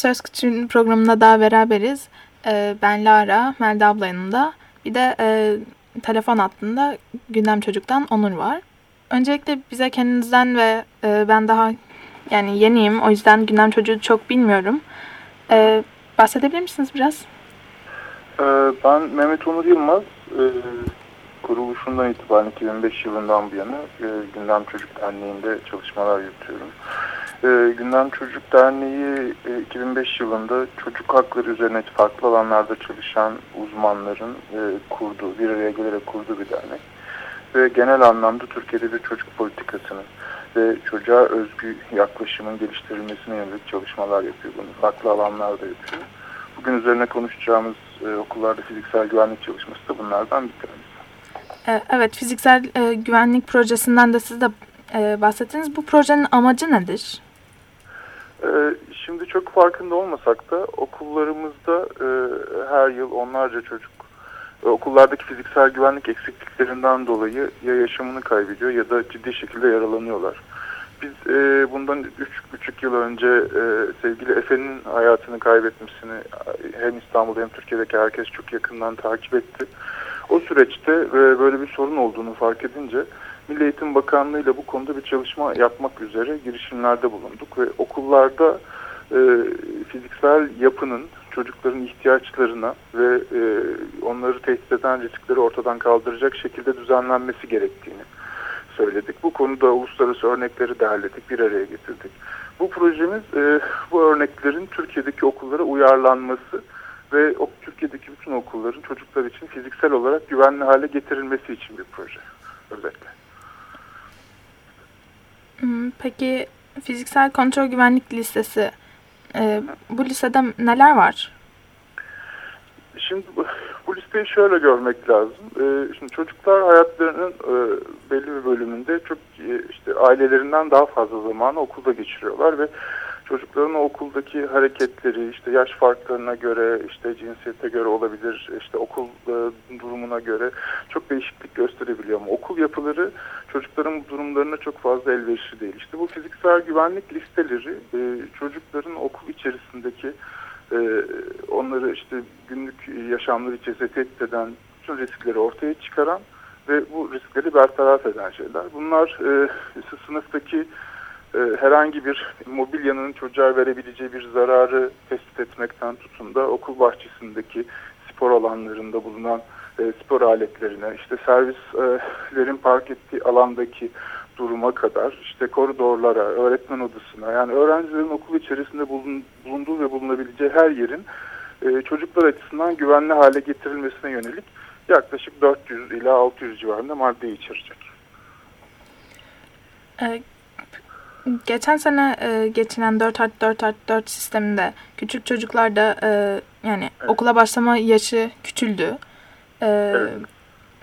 Söz Küçüğün programında daha beraberiz. Ee, ben Lara, Melda abla yanında. Bir de e, telefon hattında Gündem Çocuk'tan Onur var. Öncelikle bize kendinizden ve e, ben daha yani yeniyim. O yüzden Gündem Çocuğu çok bilmiyorum. E, bahsedebilir misiniz biraz? Ee, ben Mehmet Onur Yılmaz. Ee, kuruluşundan itibaren 2005 yılından bu yana Gündem Çocuk Derneği'nde çalışmalar yürütüyorum. E, Gündem Çocuk Derneği e, 2005 yılında çocuk hakları üzerine farklı alanlarda çalışan uzmanların e, kurduğu, bir araya gelerek kurduğu bir dernek. Ve genel anlamda Türkiye'de bir çocuk politikasını ve çocuğa özgü yaklaşımın geliştirilmesine yönelik çalışmalar yapıyor. Bunu farklı alanlarda yapıyor. Bugün üzerine konuşacağımız e, okullarda fiziksel güvenlik çalışması da bunlardan bir tanesi. E, evet, fiziksel e, güvenlik projesinden de siz de e, bahsettiniz. Bu projenin amacı nedir? Ee, şimdi çok farkında olmasak da okullarımızda e, her yıl onlarca çocuk e, okullardaki fiziksel güvenlik eksikliklerinden dolayı ya yaşamını kaybediyor ya da ciddi şekilde yaralanıyorlar. Biz e, bundan 3,5 yıl önce sevgili Efe'nin hayatını kaybetmesini hem İstanbul'da hem Türkiye'deki herkes çok yakından takip etti. O süreçte böyle bir sorun olduğunu fark edince Milli Eğitim Bakanlığı ile bu konuda bir çalışma yapmak üzere girişimlerde bulunduk ve okullarda e, fiziksel yapının çocukların ihtiyaçlarına ve e, onları tehdit eden riskleri ortadan kaldıracak şekilde düzenlenmesi gerektiğini söyledik. Bu konuda uluslararası örnekleri derledik, bir araya getirdik. Bu projemiz e, bu örneklerin Türkiye'deki okullara uyarlanması ve o, Türkiye'deki bütün okulların çocuklar için fiziksel olarak güvenli hale getirilmesi için bir proje özellikle. Peki fiziksel kontrol güvenlik listesi e, bu listede neler var? Şimdi bu, listeyi şöyle görmek lazım. Ee, şimdi çocuklar hayatlarının e, belli bir bölümünde çok e, işte ailelerinden daha fazla zamanı okulda geçiriyorlar ve çocukların okuldaki hareketleri işte yaş farklarına göre işte cinsiyete göre olabilir işte okul e, durumuna göre çok değişiklik gösterebiliyor ama okul yapıları çocukların durumlarına çok fazla elverişli değil. İşte bu fiziksel güvenlik listeleri e, çocukların okul içerisindeki e, onları işte günlük yaşamları içerisinde tehdit eden bütün riskleri ortaya çıkaran ve bu riskleri bertaraf eden şeyler. Bunlar e, sınıftaki herhangi bir mobilyanın çocuğa verebileceği bir zararı tespit etmekten tutun da okul bahçesindeki spor alanlarında bulunan e, spor aletlerine, işte servislerin park ettiği alandaki duruma kadar, işte koridorlara, öğretmen odasına, yani öğrencilerin okul içerisinde bulun, bulunduğu ve bulunabileceği her yerin e, çocuklar açısından güvenli hale getirilmesine yönelik yaklaşık 400 ila 600 civarında madde içerecek. Geçen sene e, geçiren 4 artı 4 artı 4 sisteminde küçük çocuklarda e, yani evet. okula başlama yaşı küçüldü. E, evet.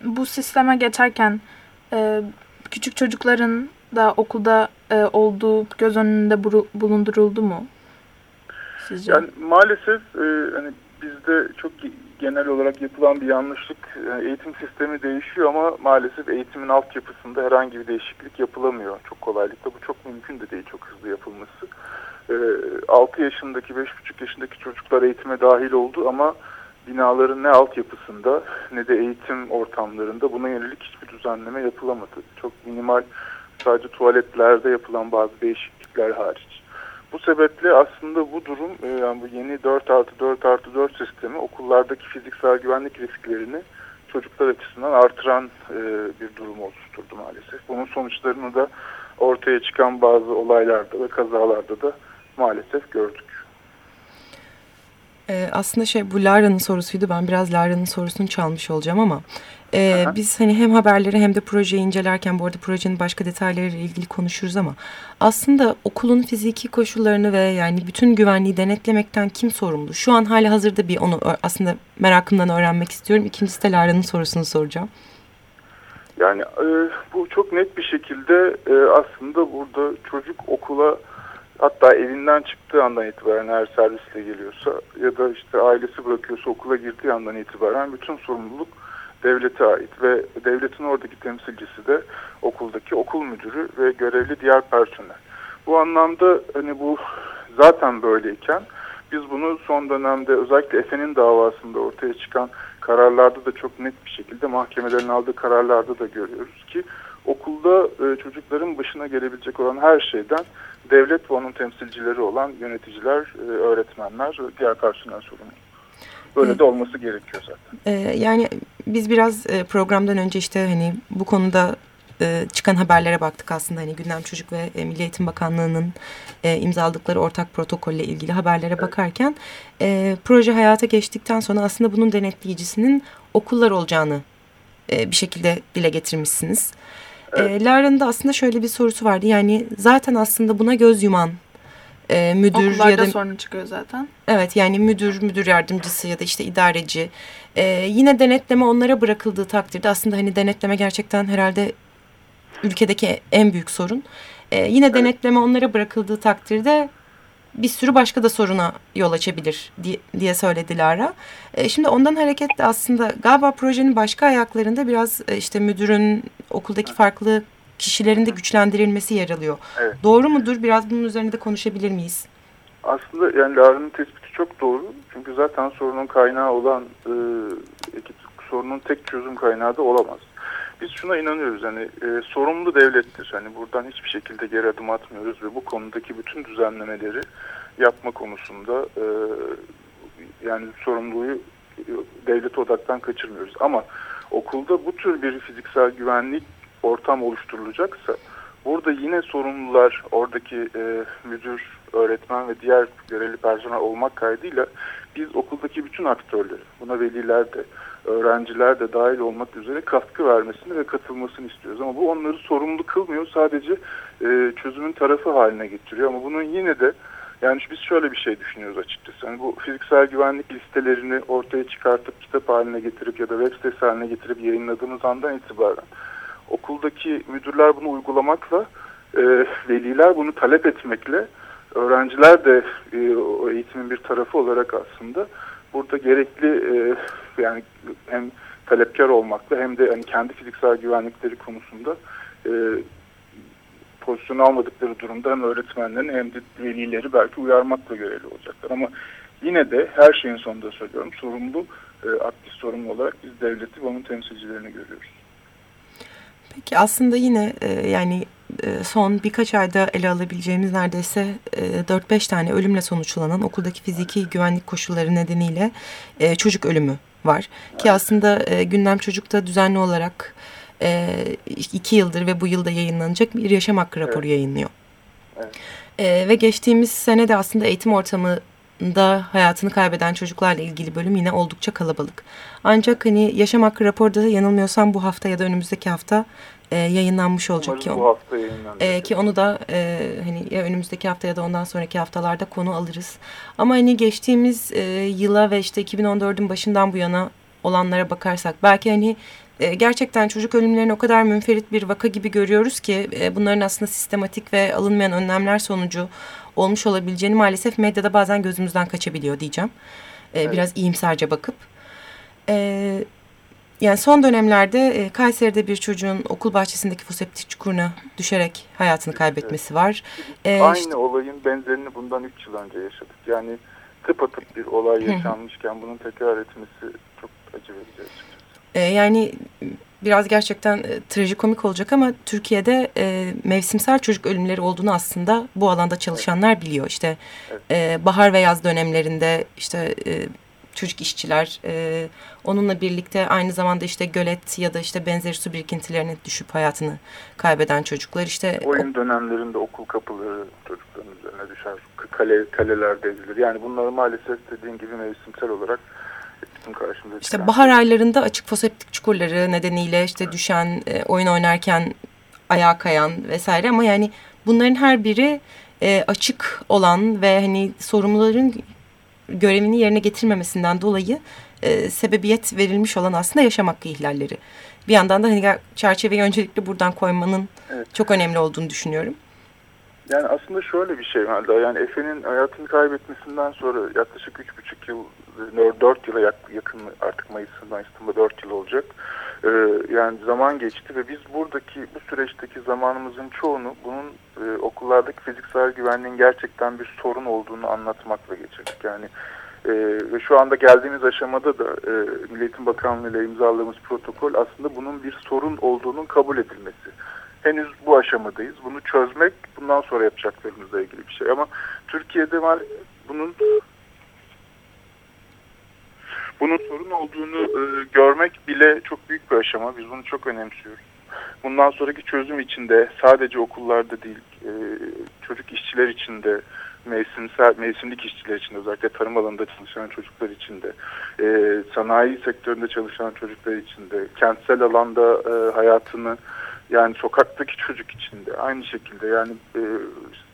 Bu sisteme geçerken e, küçük çocukların da okulda e, olduğu göz önünde bulunduruldu mu? Sizce? Yani maalesef e, hani bizde çok genel olarak yapılan bir yanlışlık. Eğitim sistemi değişiyor ama maalesef eğitimin altyapısında herhangi bir değişiklik yapılamıyor çok kolaylıkla. Bu çok mümkün de değil çok hızlı yapılması. 6 yaşındaki 5,5 yaşındaki çocuklar eğitime dahil oldu ama binaların ne altyapısında ne de eğitim ortamlarında buna yönelik hiçbir düzenleme yapılamadı. Çok minimal sadece tuvaletlerde yapılan bazı değişiklikler hariç. Bu sebeple aslında bu durum e, yani bu yeni 4 artı 4 artı 4 sistemi okullardaki fiziksel güvenlik risklerini çocuklar açısından artıran e, bir durum oluşturdu maalesef. Bunun sonuçlarını da ortaya çıkan bazı olaylarda ve kazalarda da maalesef gördük. Ee, aslında şey bu Lara'nın sorusuydu. Ben biraz Lara'nın sorusunu çalmış olacağım ama Ee, biz hani hem haberleri hem de projeyi incelerken bu arada projenin başka detaylarıyla ilgili konuşuruz ama aslında okulun fiziki koşullarını ve yani bütün güvenliği denetlemekten kim sorumlu? Şu an hala hazırda bir onu aslında merakımdan öğrenmek istiyorum. İkincisi de Lara'nın sorusunu soracağım. Yani e, bu çok net bir şekilde e, aslında burada çocuk okula hatta evinden çıktığı andan itibaren eğer servisle geliyorsa ya da işte ailesi bırakıyorsa okula girdiği andan itibaren bütün sorumluluk devlete ait ve devletin oradaki temsilcisi de okuldaki okul müdürü ve görevli diğer personel. Bu anlamda hani bu zaten böyleyken biz bunu son dönemde özellikle Efe'nin davasında ortaya çıkan kararlarda da çok net bir şekilde mahkemelerin aldığı kararlarda da görüyoruz ki okulda e, çocukların başına gelebilecek olan her şeyden devlet ve onun temsilcileri olan yöneticiler, e, öğretmenler, diğer personel sorumlu. Böyle evet. de olması gerekiyor zaten. Ee, yani biz biraz e, programdan önce işte hani bu konuda e, çıkan haberlere baktık aslında hani Gündem Çocuk ve e, Milli Eğitim Bakanlığı'nın e, imzaladıkları ortak protokolle ilgili haberlere evet. bakarken e, proje hayata geçtikten sonra aslında bunun denetleyicisinin okullar olacağını e, bir şekilde dile getirmişsiniz. Evet. E, Lara'nın da aslında şöyle bir sorusu vardı yani zaten aslında buna göz yuman e, müdür Okullarda ya da sorun çıkıyor zaten. Evet yani müdür, müdür yardımcısı ya da işte idareci. E, yine denetleme onlara bırakıldığı takdirde aslında hani denetleme gerçekten herhalde ülkedeki en büyük sorun. E, yine evet. denetleme onlara bırakıldığı takdirde bir sürü başka da soruna yol açabilir diye, söyledi Lara. E, şimdi ondan hareketle aslında galiba projenin başka ayaklarında biraz e, işte müdürün okuldaki farklı kişilerin de güçlendirilmesi yer alıyor. Evet. Doğru mudur? Biraz bunun üzerinde de konuşabilir miyiz? Aslında yani Lara'nın tespiti çok doğru. Çünkü zaten sorunun kaynağı olan e, sorunun tek çözüm kaynağı da olamaz. Biz şuna inanıyoruz hani e, sorumlu devlettir. Hani buradan hiçbir şekilde geri adım atmıyoruz ve bu konudaki bütün düzenlemeleri yapma konusunda e, yani sorumluluğu devlet odaktan kaçırmıyoruz. Ama okulda bu tür bir fiziksel güvenlik ortam oluşturulacaksa burada yine sorumlular oradaki e, müdür, öğretmen ve diğer görevli personel olmak kaydıyla biz okuldaki bütün aktörleri, buna veliler de, öğrenciler de dahil olmak üzere katkı vermesini ve katılmasını istiyoruz. Ama bu onları sorumlu kılmıyor, sadece e, çözümün tarafı haline getiriyor. Ama bunun yine de yani biz şöyle bir şey düşünüyoruz açıkçası. Yani bu fiziksel güvenlik listelerini ortaya çıkartıp kitap haline getirip ya da web sitesi haline getirip yayınladığımız andan itibaren okuldaki müdürler bunu uygulamakla, e, veliler bunu talep etmekle, öğrenciler de e, o eğitimin bir tarafı olarak aslında burada gerekli e, yani hem talepkar olmakla hem de hani kendi fiziksel güvenlikleri konusunda e, pozisyon almadıkları durumda hem öğretmenlerin hem de velileri belki uyarmakla görevli olacaklar. Ama yine de her şeyin sonunda söylüyorum sorumlu, e, aktif sorumlu olarak biz devleti ve onun temsilcilerini görüyoruz. Peki aslında yine e, yani e, son birkaç ayda ele alabileceğimiz neredeyse e, 4-5 tane ölümle sonuçlanan okuldaki fiziki güvenlik koşulları nedeniyle e, çocuk ölümü var. Ki aslında e, Gündem Çocuk'ta düzenli olarak e, iki yıldır ve bu yılda yayınlanacak bir yaşam hakkı raporu evet. yayınlıyor. Evet. E, ve geçtiğimiz sene de aslında eğitim ortamı da hayatını kaybeden çocuklarla ilgili bölüm yine oldukça kalabalık. Ancak hani yaşam hakkı raporda yanılmıyorsam bu hafta ya da önümüzdeki hafta e, yayınlanmış olacak ki, bu hafta yayınlanacak. E, ki onu da e, hani ya önümüzdeki hafta ya da ondan sonraki haftalarda konu alırız. Ama hani geçtiğimiz e, yıla ve işte 2014'ün başından bu yana olanlara bakarsak belki hani e, gerçekten çocuk ölümlerini o kadar münferit bir vaka gibi görüyoruz ki e, bunların aslında sistematik ve alınmayan önlemler sonucu olmuş olabileceğini maalesef medyada bazen gözümüzden kaçabiliyor diyeceğim. E, evet. Biraz iyimserce bakıp. E, yani son dönemlerde e, Kayseri'de bir çocuğun okul bahçesindeki foseptik çukuruna düşerek hayatını kaybetmesi var. E, Aynı işte, olayın benzerini bundan üç yıl önce yaşadık. Yani tıpatıp bir olay yaşanmışken bunun tekrar etmesi çok acı verici açıkçası. E, yani biraz gerçekten e, trajikomik olacak ama Türkiye'de e, mevsimsel çocuk ölümleri olduğunu aslında bu alanda çalışanlar biliyor. İşte e, bahar ve yaz dönemlerinde işte e, çocuk işçiler e, onunla birlikte aynı zamanda işte gölet ya da işte benzeri su birikintilerine düşüp hayatını kaybeden çocuklar işte oyun dönemlerinde okul kapıları çocukların üzerine düşer kale, kaleler dezilir yani bunları maalesef dediğin gibi mevsimsel olarak Bizim karşımıza İşte çıkan bahar aylarında açık foseptik çukurları nedeniyle işte düşen, e, oyun oynarken ayağa kayan vesaire ama yani bunların her biri e, açık olan ve hani sorumluların görevini yerine getirmemesinden dolayı e, sebebiyet verilmiş olan aslında yaşam hakkı ihlalleri. Bir yandan da hani çerçeveyi öncelikle buradan koymanın Evet. çok önemli olduğunu düşünüyorum. Yani aslında şöyle bir şey Melda. Yani Efe'nin hayatını kaybetmesinden sonra yaklaşık üç buçuk yıl, dört yıla yak- yakın artık Mayıs'ından İstanbul'da dört yıl olacak. Ee, yani zaman geçti ve biz buradaki bu süreçteki zamanımızın çoğunu bunun e, okullardaki fiziksel güvenliğin gerçekten bir sorun olduğunu anlatmakla geçirdik. Yani e, ve şu anda geldiğimiz aşamada da e, Milli Eğitim Bakanlığı ile imzaladığımız protokol aslında bunun bir sorun olduğunun kabul edilmesi henüz bu aşamadayız. Bunu çözmek bundan sonra yapacaklarımızla ilgili bir şey. Ama Türkiye'de var bunun bunun sorun olduğunu e, görmek bile çok büyük bir aşama. Biz bunu çok önemsiyoruz. Bundan sonraki çözüm içinde sadece okullarda değil, e, çocuk işçiler içinde, mevsimsel, mevsimlik işçiler için özellikle tarım alanında çalışan çocuklar için de, e, sanayi sektöründe çalışan çocuklar için de, kentsel alanda e, hayatını yani sokaktaki çocuk için de aynı şekilde yani e,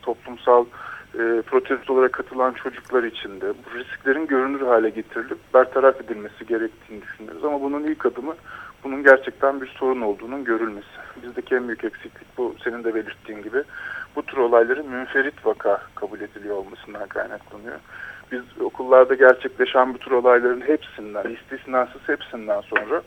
toplumsal e, protesto olarak katılan çocuklar için de bu risklerin görünür hale getirilip bertaraf edilmesi gerektiğini düşünüyoruz. Ama bunun ilk adımı bunun gerçekten bir sorun olduğunun görülmesi. Bizdeki en büyük eksiklik bu senin de belirttiğin gibi bu tür olayların münferit vaka kabul ediliyor olmasından kaynaklanıyor. Biz okullarda gerçekleşen bu tür olayların hepsinden, istisnasız hepsinden sonra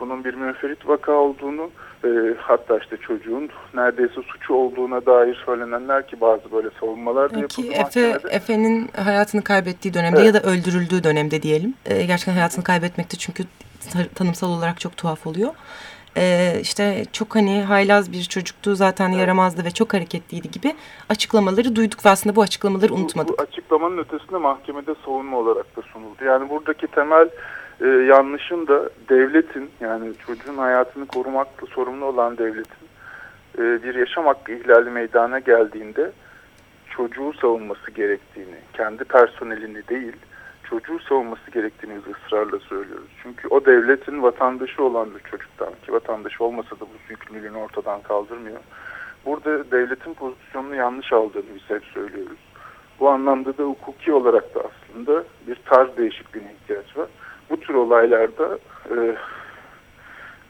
bunun bir münferit vaka olduğunu e, hatta işte çocuğun neredeyse suçu olduğuna dair söylenenler ki bazı böyle savunmalar da yapıldı Efe. Efe'nin hayatını kaybettiği dönemde Evet. ya da öldürüldüğü dönemde diyelim. E, gerçekten hayatını kaybetmekte çünkü ta- tanımsal olarak çok tuhaf oluyor. E, işte çok hani haylaz bir çocuktu zaten Evet. yaramazdı ve çok hareketliydi gibi açıklamaları duyduk ve aslında bu açıklamaları Bu- unutmadık. Bu, açıklamanın ötesinde mahkemede savunma olarak da sunuldu. Yani buradaki temel e, yanlışın da devletin yani çocuğun hayatını korumakla sorumlu olan devletin e, bir yaşam hakkı ihlali meydana geldiğinde çocuğu savunması gerektiğini, kendi personelini değil çocuğu savunması gerektiğini ısrarla söylüyoruz. Çünkü o devletin vatandaşı olan bir çocuktan ki vatandaşı olmasa da bu yükümlülüğünü ortadan kaldırmıyor. Burada devletin pozisyonunu yanlış aldığını biz hep söylüyoruz. Bu anlamda da hukuki olarak da aslında bir tarz değişikliğine ihtiyaç var. Bu tür olaylarda e,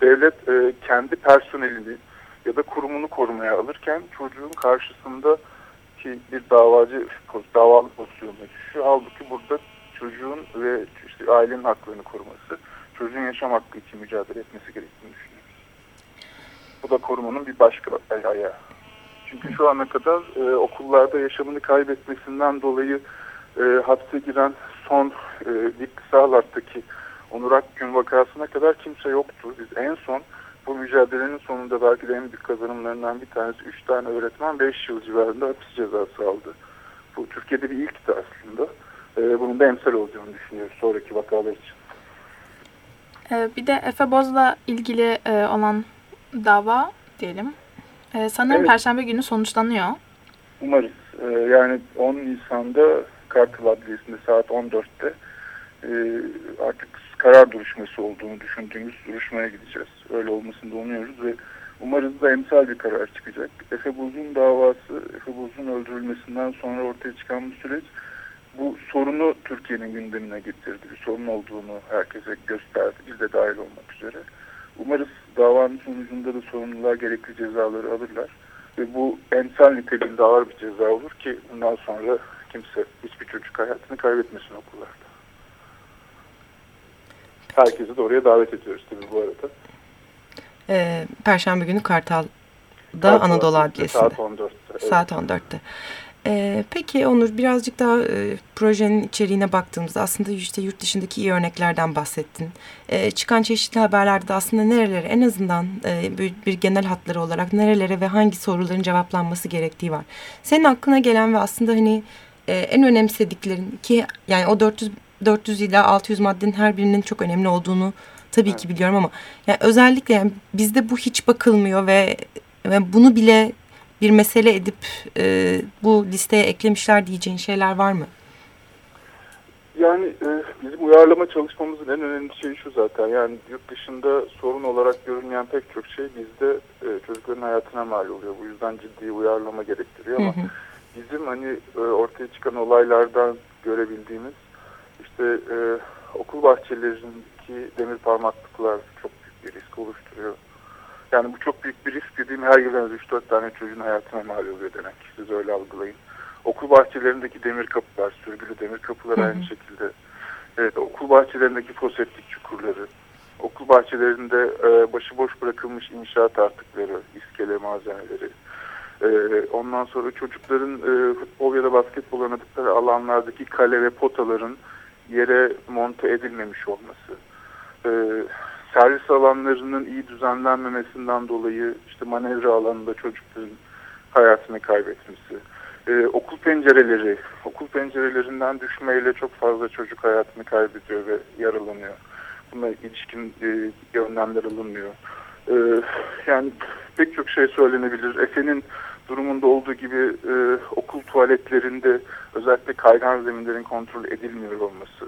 devlet e, kendi personelini ya da kurumunu korumaya alırken çocuğun karşısında ki bir davacı davalı pozisyonuna düşüyor. Halbuki burada çocuğun ve işte ailenin haklarını koruması, çocuğun yaşam hakkı için mücadele etmesi gerektiğini düşünüyoruz. Bu da korumanın bir başka ayağı. Çünkü şu ana kadar e, okullarda yaşamını kaybetmesinden dolayı e, hapse giren son e, dik Sağlar'daki Onur Akgün vakasına kadar kimse yoktu. Biz en son bu mücadelenin sonunda belki de en büyük kazanımlarından bir tanesi 3 tane öğretmen 5 yıl civarında hapis cezası aldı. Bu Türkiye'de bir ilkti aslında. E, bunun da emsal olacağını düşünüyoruz sonraki vakalar için. Ee, bir de Efe Boz'la ilgili e, olan dava diyelim. Ee, sanırım Evet. Perşembe günü sonuçlanıyor. Umarız. Yani 10 Nisan'da Kartal Adliyesi'nde saat 14'te e, artık karar duruşması olduğunu düşündüğümüz duruşmaya gideceğiz. Öyle olmasını da umuyoruz ve umarız da emsal bir karar çıkacak. Efe Buz'un davası, Efe Buz'un öldürülmesinden sonra ortaya çıkan bu süreç bu sorunu Türkiye'nin gündemine getirdi. Bir sorun olduğunu herkese gösterdi. Biz de dahil olmak üzere. Umarız davanın sonucunda da sorumlular gerekli cezaları alırlar. Ve bu emsal niteliğinde ağır bir ceza olur ki bundan sonra kimse hiçbir çocuk hayatını kaybetmesin okullarda. Herkesi de oraya davet ediyoruz tabii bu arada. E, Perşembe günü Kartal'da Saat Anadolu 14'te, Adliyesi'nde. Saat 14'te. evet. Saat 14'te. Ee, peki Onur birazcık daha e, projenin içeriğine baktığımızda aslında işte yurt dışındaki iyi örneklerden bahsettin. Ee, çıkan çeşitli haberlerde de aslında nerelere en azından e, bir, bir genel hatları olarak nerelere ve hangi soruların cevaplanması gerektiği var. Senin aklına gelen ve aslında hani e, en önemsediklerin ki yani o 400 400 ila 600 maddenin her birinin çok önemli olduğunu tabii ki biliyorum ama yani özellikle yani bizde bu hiç bakılmıyor ve ve bunu bile bir mesele edip e, bu listeye eklemişler diyeceğin şeyler var mı? Yani e, bizim uyarlama çalışmamızın en önemli şeyi şu zaten. Yani yurt dışında sorun olarak görünmeyen pek çok şey bizde e, çocukların hayatına mal oluyor. Bu yüzden ciddi uyarlama gerektiriyor ama Hı hı. Bizim hani e, ortaya çıkan olaylardan görebildiğimiz işte e, okul bahçelerindeki demir parmaklıklar çok büyük bir risk oluşturuyor. Yani bu çok büyük bir risk dediğim her yıl en az 3-4 tane çocuğun hayatına mal oluyor demek. Siz öyle algılayın. Okul bahçelerindeki demir kapılar, sürgülü demir kapılar Hı hı. aynı şekilde. Evet, okul bahçelerindeki foseptik çukurları, okul bahçelerinde e, başıboş bırakılmış inşaat artıkları, iskele malzemeleri, e, ondan sonra çocukların e, futbol ya da basketbol oynadıkları alanlardaki kale ve potaların yere monte edilmemiş olması, e, servis alanlarının iyi düzenlenmemesinden dolayı işte manevra alanında çocukların hayatını kaybetmesi, e, okul pencereleri, okul pencerelerinden düşmeyle çok fazla çocuk hayatını kaybediyor ve yaralanıyor. Buna ilişkin e, önlemler alınmıyor. E, yani pek çok şey söylenebilir. Efe'nin durumunda olduğu gibi e, okul tuvaletlerinde özellikle kaygan zeminlerin kontrol edilmiyor olması.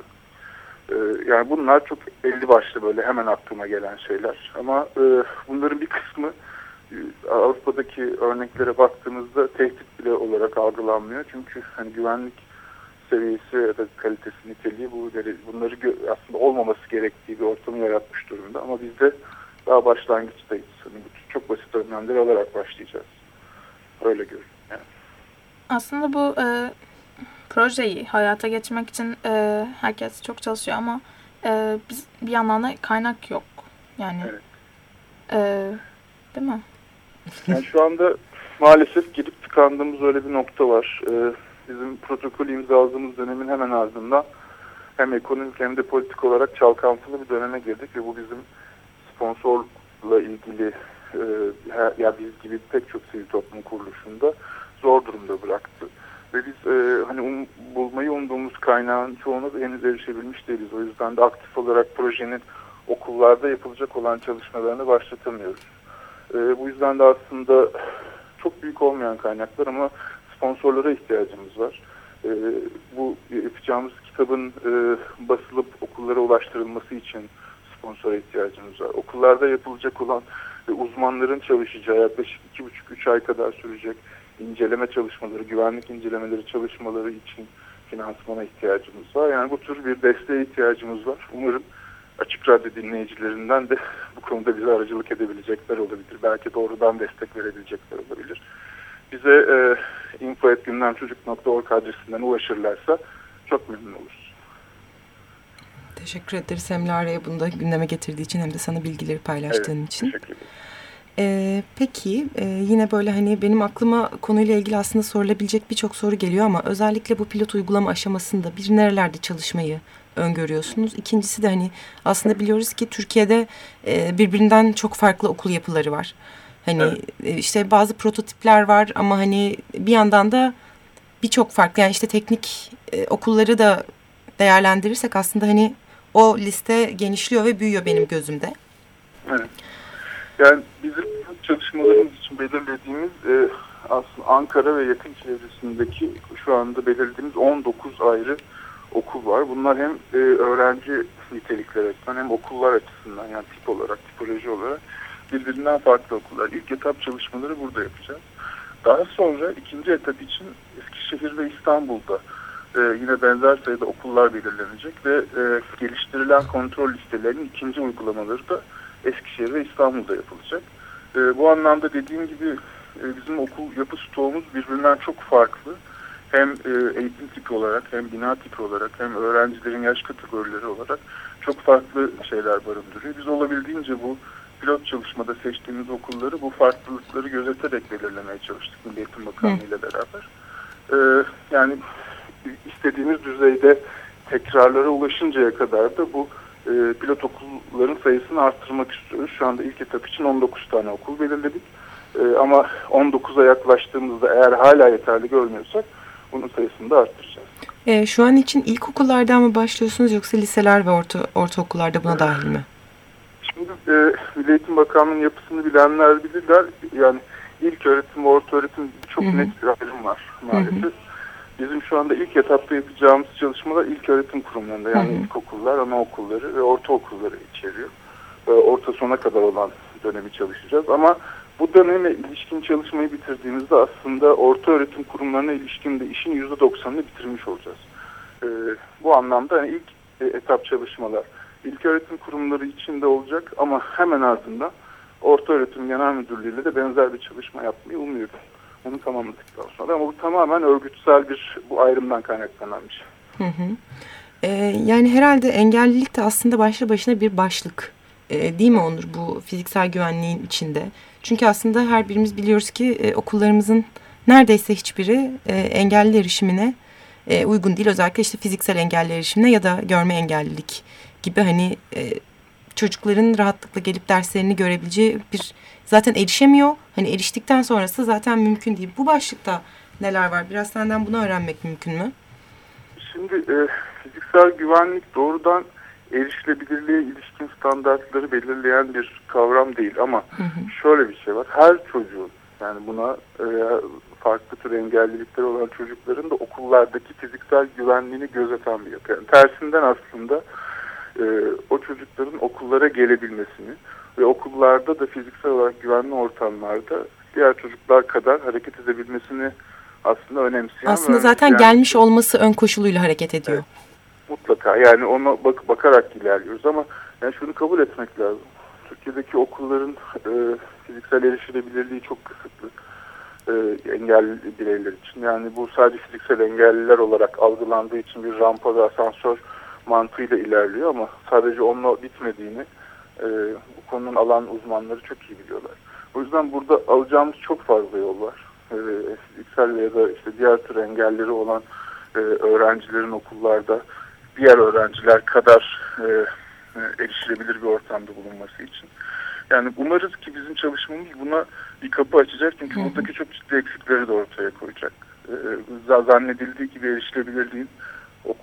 E, yani bunlar çok belli başlı böyle hemen aklıma gelen şeyler. Ama e, bunların bir kısmı e, Avrupa'daki örneklere baktığımızda tehdit bile olarak algılanmıyor. Çünkü hani güvenlik seviyesi ya da kalitesi, niteliği bu bunları aslında olmaması gerektiği bir ortamı yaratmış durumda. Ama biz de daha başlangıçtayız. Hani çok basit önlemleri alarak başlayacağız. Öyle görünüyor. Yani. Aslında bu e, projeyi hayata geçirmek için e, herkes çok çalışıyor ama e, biz bir yandan da kaynak yok. Yani Evet. e, değil mi? Yani şu anda maalesef gidip tıkandığımız öyle bir nokta var. Ee, bizim protokolü imzaladığımız dönemin hemen ardından hem ekonomik hem de politik olarak çalkantılı bir döneme girdik ve bu bizim sponsorla ilgili e, ya biz gibi pek çok sivil toplum kuruluşunda zor durumda bıraktı. Ve biz e, hani um, bulmayı umduğumuz kaynağın çoğuna da henüz erişebilmiş değiliz. O yüzden de aktif olarak projenin okullarda yapılacak olan çalışmalarını başlatamıyoruz. E, bu yüzden de aslında çok büyük olmayan kaynaklar ama sponsorlara ihtiyacımız var. E, bu yapacağımız kitabın e, basılıp okullara ulaştırılması için sponsora ihtiyacımız var. Okullarda yapılacak olan ve uzmanların çalışacağı yaklaşık iki buçuk üç ay kadar sürecek inceleme çalışmaları, güvenlik incelemeleri çalışmaları için finansmana ihtiyacımız var. Yani bu tür bir desteğe ihtiyacımız var. Umarım açık radyo dinleyicilerinden de bu konuda bize aracılık edebilecekler olabilir. Belki doğrudan destek verebilecekler olabilir. Bize e, info.gündemçocuk.org adresinden ulaşırlarsa çok memnun oluruz. Teşekkür ederiz hem Lara'ya bunu da gündeme getirdiği için hem de sana bilgileri paylaştığın için. Teşekkür ederim. Ee, peki e, yine böyle hani benim aklıma konuyla ilgili aslında sorulabilecek birçok soru geliyor ama özellikle bu pilot uygulama aşamasında bir nerelerde çalışmayı öngörüyorsunuz? İkincisi de hani aslında biliyoruz ki Türkiye'de e, birbirinden çok farklı okul yapıları var. Hani e, işte bazı prototipler var ama hani bir yandan da birçok farklı yani işte teknik e, okulları da değerlendirirsek aslında hani o liste genişliyor ve büyüyor benim gözümde. Evet. Yani bizim çalışmalarımız için belirlediğimiz e, aslında Ankara ve yakın çevresindeki şu anda belirlediğimiz 19 ayrı okul var. Bunlar hem e, öğrenci nitelikleri açısından hem okullar açısından yani tip olarak, tipoloji olarak birbirinden farklı okullar. İlk etap çalışmaları burada yapacağız. Daha sonra ikinci etap için Eskişehir ve İstanbul'da e, yine benzer sayıda okullar belirlenecek ve e, geliştirilen kontrol listelerinin ikinci uygulamaları da Eskişehir ve İstanbul'da yapılacak. E, bu anlamda dediğim gibi e, bizim okul yapı stoğumuz birbirinden çok farklı. Hem e, eğitim tipi olarak hem bina tipi olarak hem öğrencilerin yaş kategorileri olarak çok farklı şeyler barındırıyor. Biz olabildiğince bu pilot çalışmada seçtiğimiz okulları bu farklılıkları gözeterek belirlemeye çalıştık Milli Eğitim Bakanlığı ile beraber. E, yani istediğimiz düzeyde tekrarlara ulaşıncaya kadar da bu e, pilot okulların sayısını arttırmak istiyoruz. Şu anda ilk etap için 19 tane okul belirledik. E, ama 19'a yaklaştığımızda eğer hala yeterli görmüyorsak bunun sayısını da arttıracağız. E, şu an için ilkokullardan mı başlıyorsunuz yoksa liseler ve orta, ortaokullarda buna dahil mi? Şimdi e, Milli Eğitim Bakanlığı'nın yapısını bilenler bilirler. Yani ilk öğretim ve orta öğretim çok Hı hı. net bir ayrım var maalesef. Bizim şu anda ilk etapta yapacağımız çalışmalar ilk öğretim kurumlarında yani Hı ilkokullar, anaokulları ve ortaokulları içeriyor. Ee, orta sona kadar olan dönemi çalışacağız ama bu döneme ilişkin çalışmayı bitirdiğimizde aslında orta öğretim kurumlarına ilişkin de işin %90'ını bitirmiş olacağız. Ee, bu anlamda hani ilk e, etap çalışmalar ilk öğretim kurumları içinde olacak ama hemen ardından Orta Öğretim Genel Müdürlüğü ile de benzer bir çalışma yapmayı umuyorum. Onu tamamladıktan sonra ama bu tamamen örgütsel bir bu ayrımdan kaynaklanan bir şey. Hı hı. Ee, yani herhalde engellilik de aslında başlı başına bir başlık. Ee, değil mi Onur bu fiziksel güvenliğin içinde? Çünkü aslında her birimiz biliyoruz ki e, okullarımızın neredeyse hiçbiri e, engelli erişimine e, uygun değil. Özellikle işte fiziksel engelli erişimine ya da görme engellilik gibi hani e, çocukların rahatlıkla gelip derslerini görebileceği bir zaten erişemiyor. Hani eriştikten sonrası zaten mümkün değil. Bu başlıkta neler var? Biraz senden bunu öğrenmek mümkün mü? Şimdi e, fiziksel güvenlik doğrudan erişilebilirliğe ilişkin standartları belirleyen bir kavram değil ama Hı hı. şöyle bir şey var. Her çocuğun yani buna e, farklı tür engellilikleri olan çocukların da okullardaki fiziksel güvenliğini gözeten bir yapı. Yani tersinden aslında e, o çocukların okullara gelebilmesini ve okullarda da fiziksel olarak güvenli ortamlarda diğer çocuklar kadar hareket edebilmesini aslında önemseyen Aslında zaten yani gelmiş olması ön koşuluyla hareket ediyor. mutlaka yani ona bak bakarak ilerliyoruz ama yani şunu kabul etmek lazım. Türkiye'deki okulların e, fiziksel erişilebilirliği çok kısıtlı e, engelli bireyler için. Yani bu sadece fiziksel engelliler olarak algılandığı için bir rampa ve asansör mantığıyla ilerliyor ama sadece onunla bitmediğini e, bu konunun alan uzmanları çok iyi biliyorlar. O yüzden burada alacağımız çok fazla yol var. E, fiziksel ya da işte diğer tür engelleri olan e, öğrencilerin okullarda diğer öğrenciler kadar e, e, erişilebilir bir ortamda bulunması için. Yani umarız ki bizim çalışmamız buna bir kapı açacak çünkü Hı hı. buradaki çok ciddi eksikleri de ortaya koyacak. E, z- zannedildiği gibi erişilebilirliğin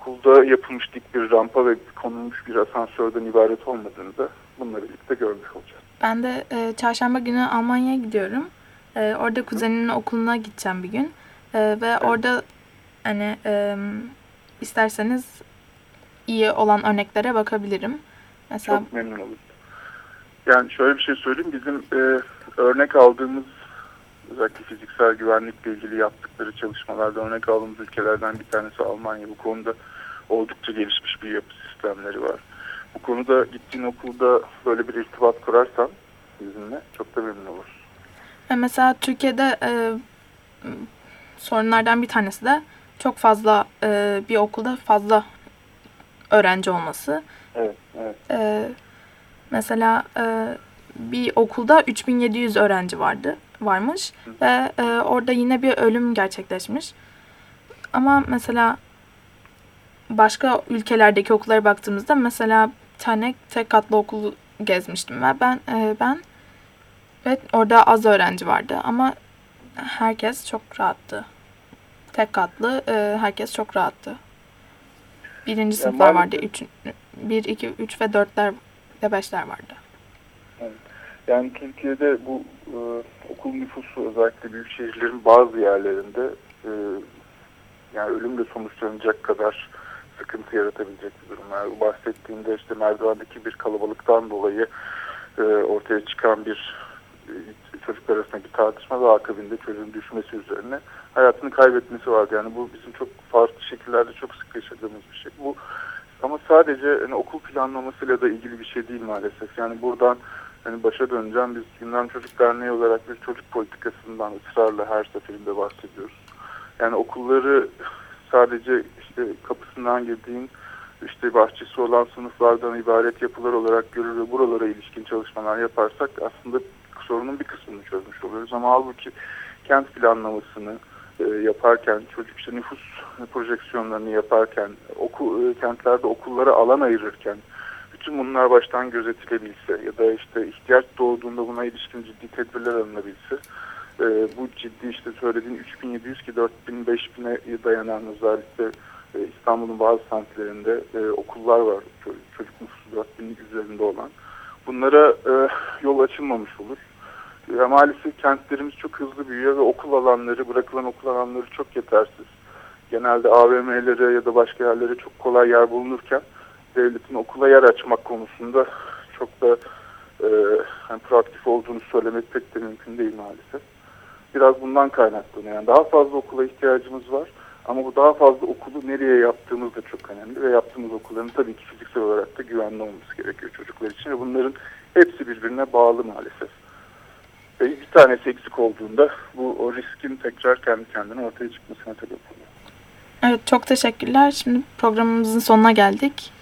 okulda yapılmış dik bir rampa ve konulmuş bir asansörden ibaret olmadığını da bununla birlikte görmüş olacağız. Ben de e, çarşamba günü Almanya'ya gidiyorum. E, orada kuzenimin okuluna gideceğim bir gün. E, ve orada hani e, isterseniz iyi olan örneklere bakabilirim. Mesela Çok memnun oluruz. Yani şöyle bir şey söyleyeyim. Bizim e, örnek aldığımız özellikle fiziksel güvenlikle ilgili yaptıkları çalışmalarda örnek aldığımız ülkelerden bir tanesi Almanya. Bu konuda oldukça gelişmiş bir yapı sistemleri var. Bu konuda gittiğin okulda böyle bir irtibat kurarsan bizimle çok da memnun oluruz. Ve mesela Türkiye'de e, sorunlardan bir tanesi de çok fazla e, bir okulda fazla öğrenci olması. Evet, evet. E, mesela e, bir okulda 3700 öğrenci vardı varmış ve e, orada yine bir ölüm gerçekleşmiş. Ama mesela başka ülkelerdeki okullara baktığımızda mesela bir tane tek katlı okulu gezmiştim ve ben e, ben ve orada az öğrenci vardı ama herkes çok rahattı. Tek katlı e, herkes çok rahattı. Birinci sınıflar vardı. Üç, bir, iki, üç ve dörtler ve beşler vardı. Yani Türkiye'de bu e, okul nüfusu özellikle büyük şehirlerin bazı yerlerinde e, yani ölümle sonuçlanacak kadar sıkıntı yaratabilecek bir durum. Yani bahsettiğimde işte merdivendeki bir kalabalıktan dolayı e, ortaya çıkan bir e, çocuklar arasında bir tartışma ve akabinde çocuğun düşmesi üzerine hayatını kaybetmesi vardı. Yani bu bizim çok farklı şekillerde çok sık yaşadığımız bir şey. Bu ama sadece hani, okul planlamasıyla da ilgili bir şey değil maalesef. Yani buradan hani başa döneceğim. Biz Gündem Çocuk Derneği olarak bir çocuk politikasından ısrarla her seferinde bahsediyoruz. Yani okulları sadece işte kapısından girdiğin işte bahçesi olan sınıflardan ibaret yapılar olarak görür ve buralara ilişkin çalışmalar yaparsak aslında sorunun bir kısmını çözmüş oluyoruz. Ama halbuki kent planlamasını e, yaparken, çocuk işte nüfus projeksiyonlarını yaparken, oku, e, kentlerde okullara alan ayırırken, bütün bunlar baştan gözetilebilse ya da işte ihtiyaç doğduğunda buna ilişkin ciddi tedbirler alınabilse e, bu ciddi işte söylediğin 3700 ki 4000 5000'e dayanan özellikle e, İstanbul'un bazı semtlerinde e, okullar var çocuk, çocuk nüfusu 4000'lik üzerinde olan. Bunlara e, yol açılmamış olur. Ya maalesef kentlerimiz çok hızlı büyüyor ve okul alanları, bırakılan okul alanları çok yetersiz. genelde AVM'lere ya da başka yerlere çok kolay yer bulunurken devletin okula yer açmak konusunda çok da e, hani proaktif olduğunu söylemek pek de mümkün değil maalesef. Biraz bundan kaynaklanıyor. Yani daha fazla okula ihtiyacımız var. Ama bu daha fazla okulu nereye yaptığımız da çok önemli ve yaptığımız okulların tabii ki fiziksel olarak da güvenli olması gerekiyor çocuklar için ve bunların hepsi birbirine bağlı maalesef. Ve bir tanesi eksik olduğunda bu o riskin tekrar kendi kendine ortaya çıkmasına sebep oluyor. Evet çok teşekkürler. Şimdi programımızın sonuna geldik.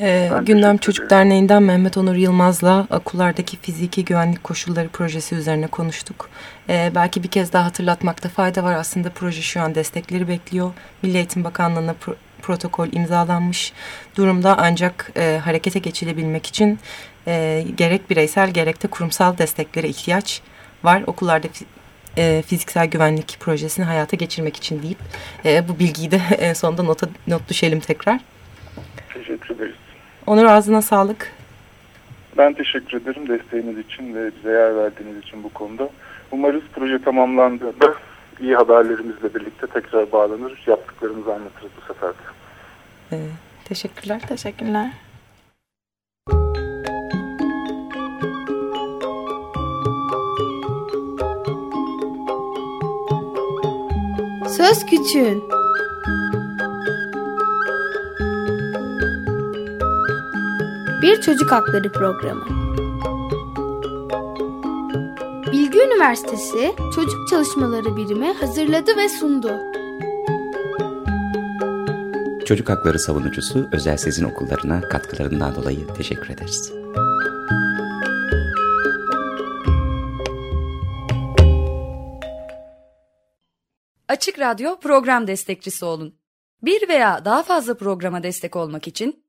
Ee, Gündem Çocuk Derneği'nden Mehmet Onur Yılmaz'la okullardaki fiziki güvenlik koşulları projesi üzerine konuştuk. Ee, belki bir kez daha hatırlatmakta fayda var. Aslında proje şu an destekleri bekliyor. Milli Eğitim Bakanlığı'na pro protokol imzalanmış durumda ancak e, harekete geçilebilmek için e, gerek bireysel gerek de kurumsal desteklere ihtiyaç var. Okullarda e, fiziksel güvenlik projesini hayata geçirmek için deyip e, bu bilgiyi de en sonunda nota, not düşelim tekrar. Teşekkür ederiz. Onur ağzına sağlık. Ben teşekkür ederim desteğiniz için ve bize yer verdiğiniz için bu konuda. Umarız proje tamamlandığında iyi haberlerimizle birlikte tekrar bağlanır. Yaptıklarımızı anlatırız bu sefer de. Ee, teşekkürler. Teşekkürler. Söz Küçüğün Bir Çocuk Hakları Programı Bilgi Üniversitesi Çocuk Çalışmaları Birimi hazırladı ve sundu. Çocuk Hakları Savunucusu Özel Sezin Okullarına katkılarından dolayı teşekkür ederiz. Açık Radyo program destekçisi olun. Bir veya daha fazla programa destek olmak için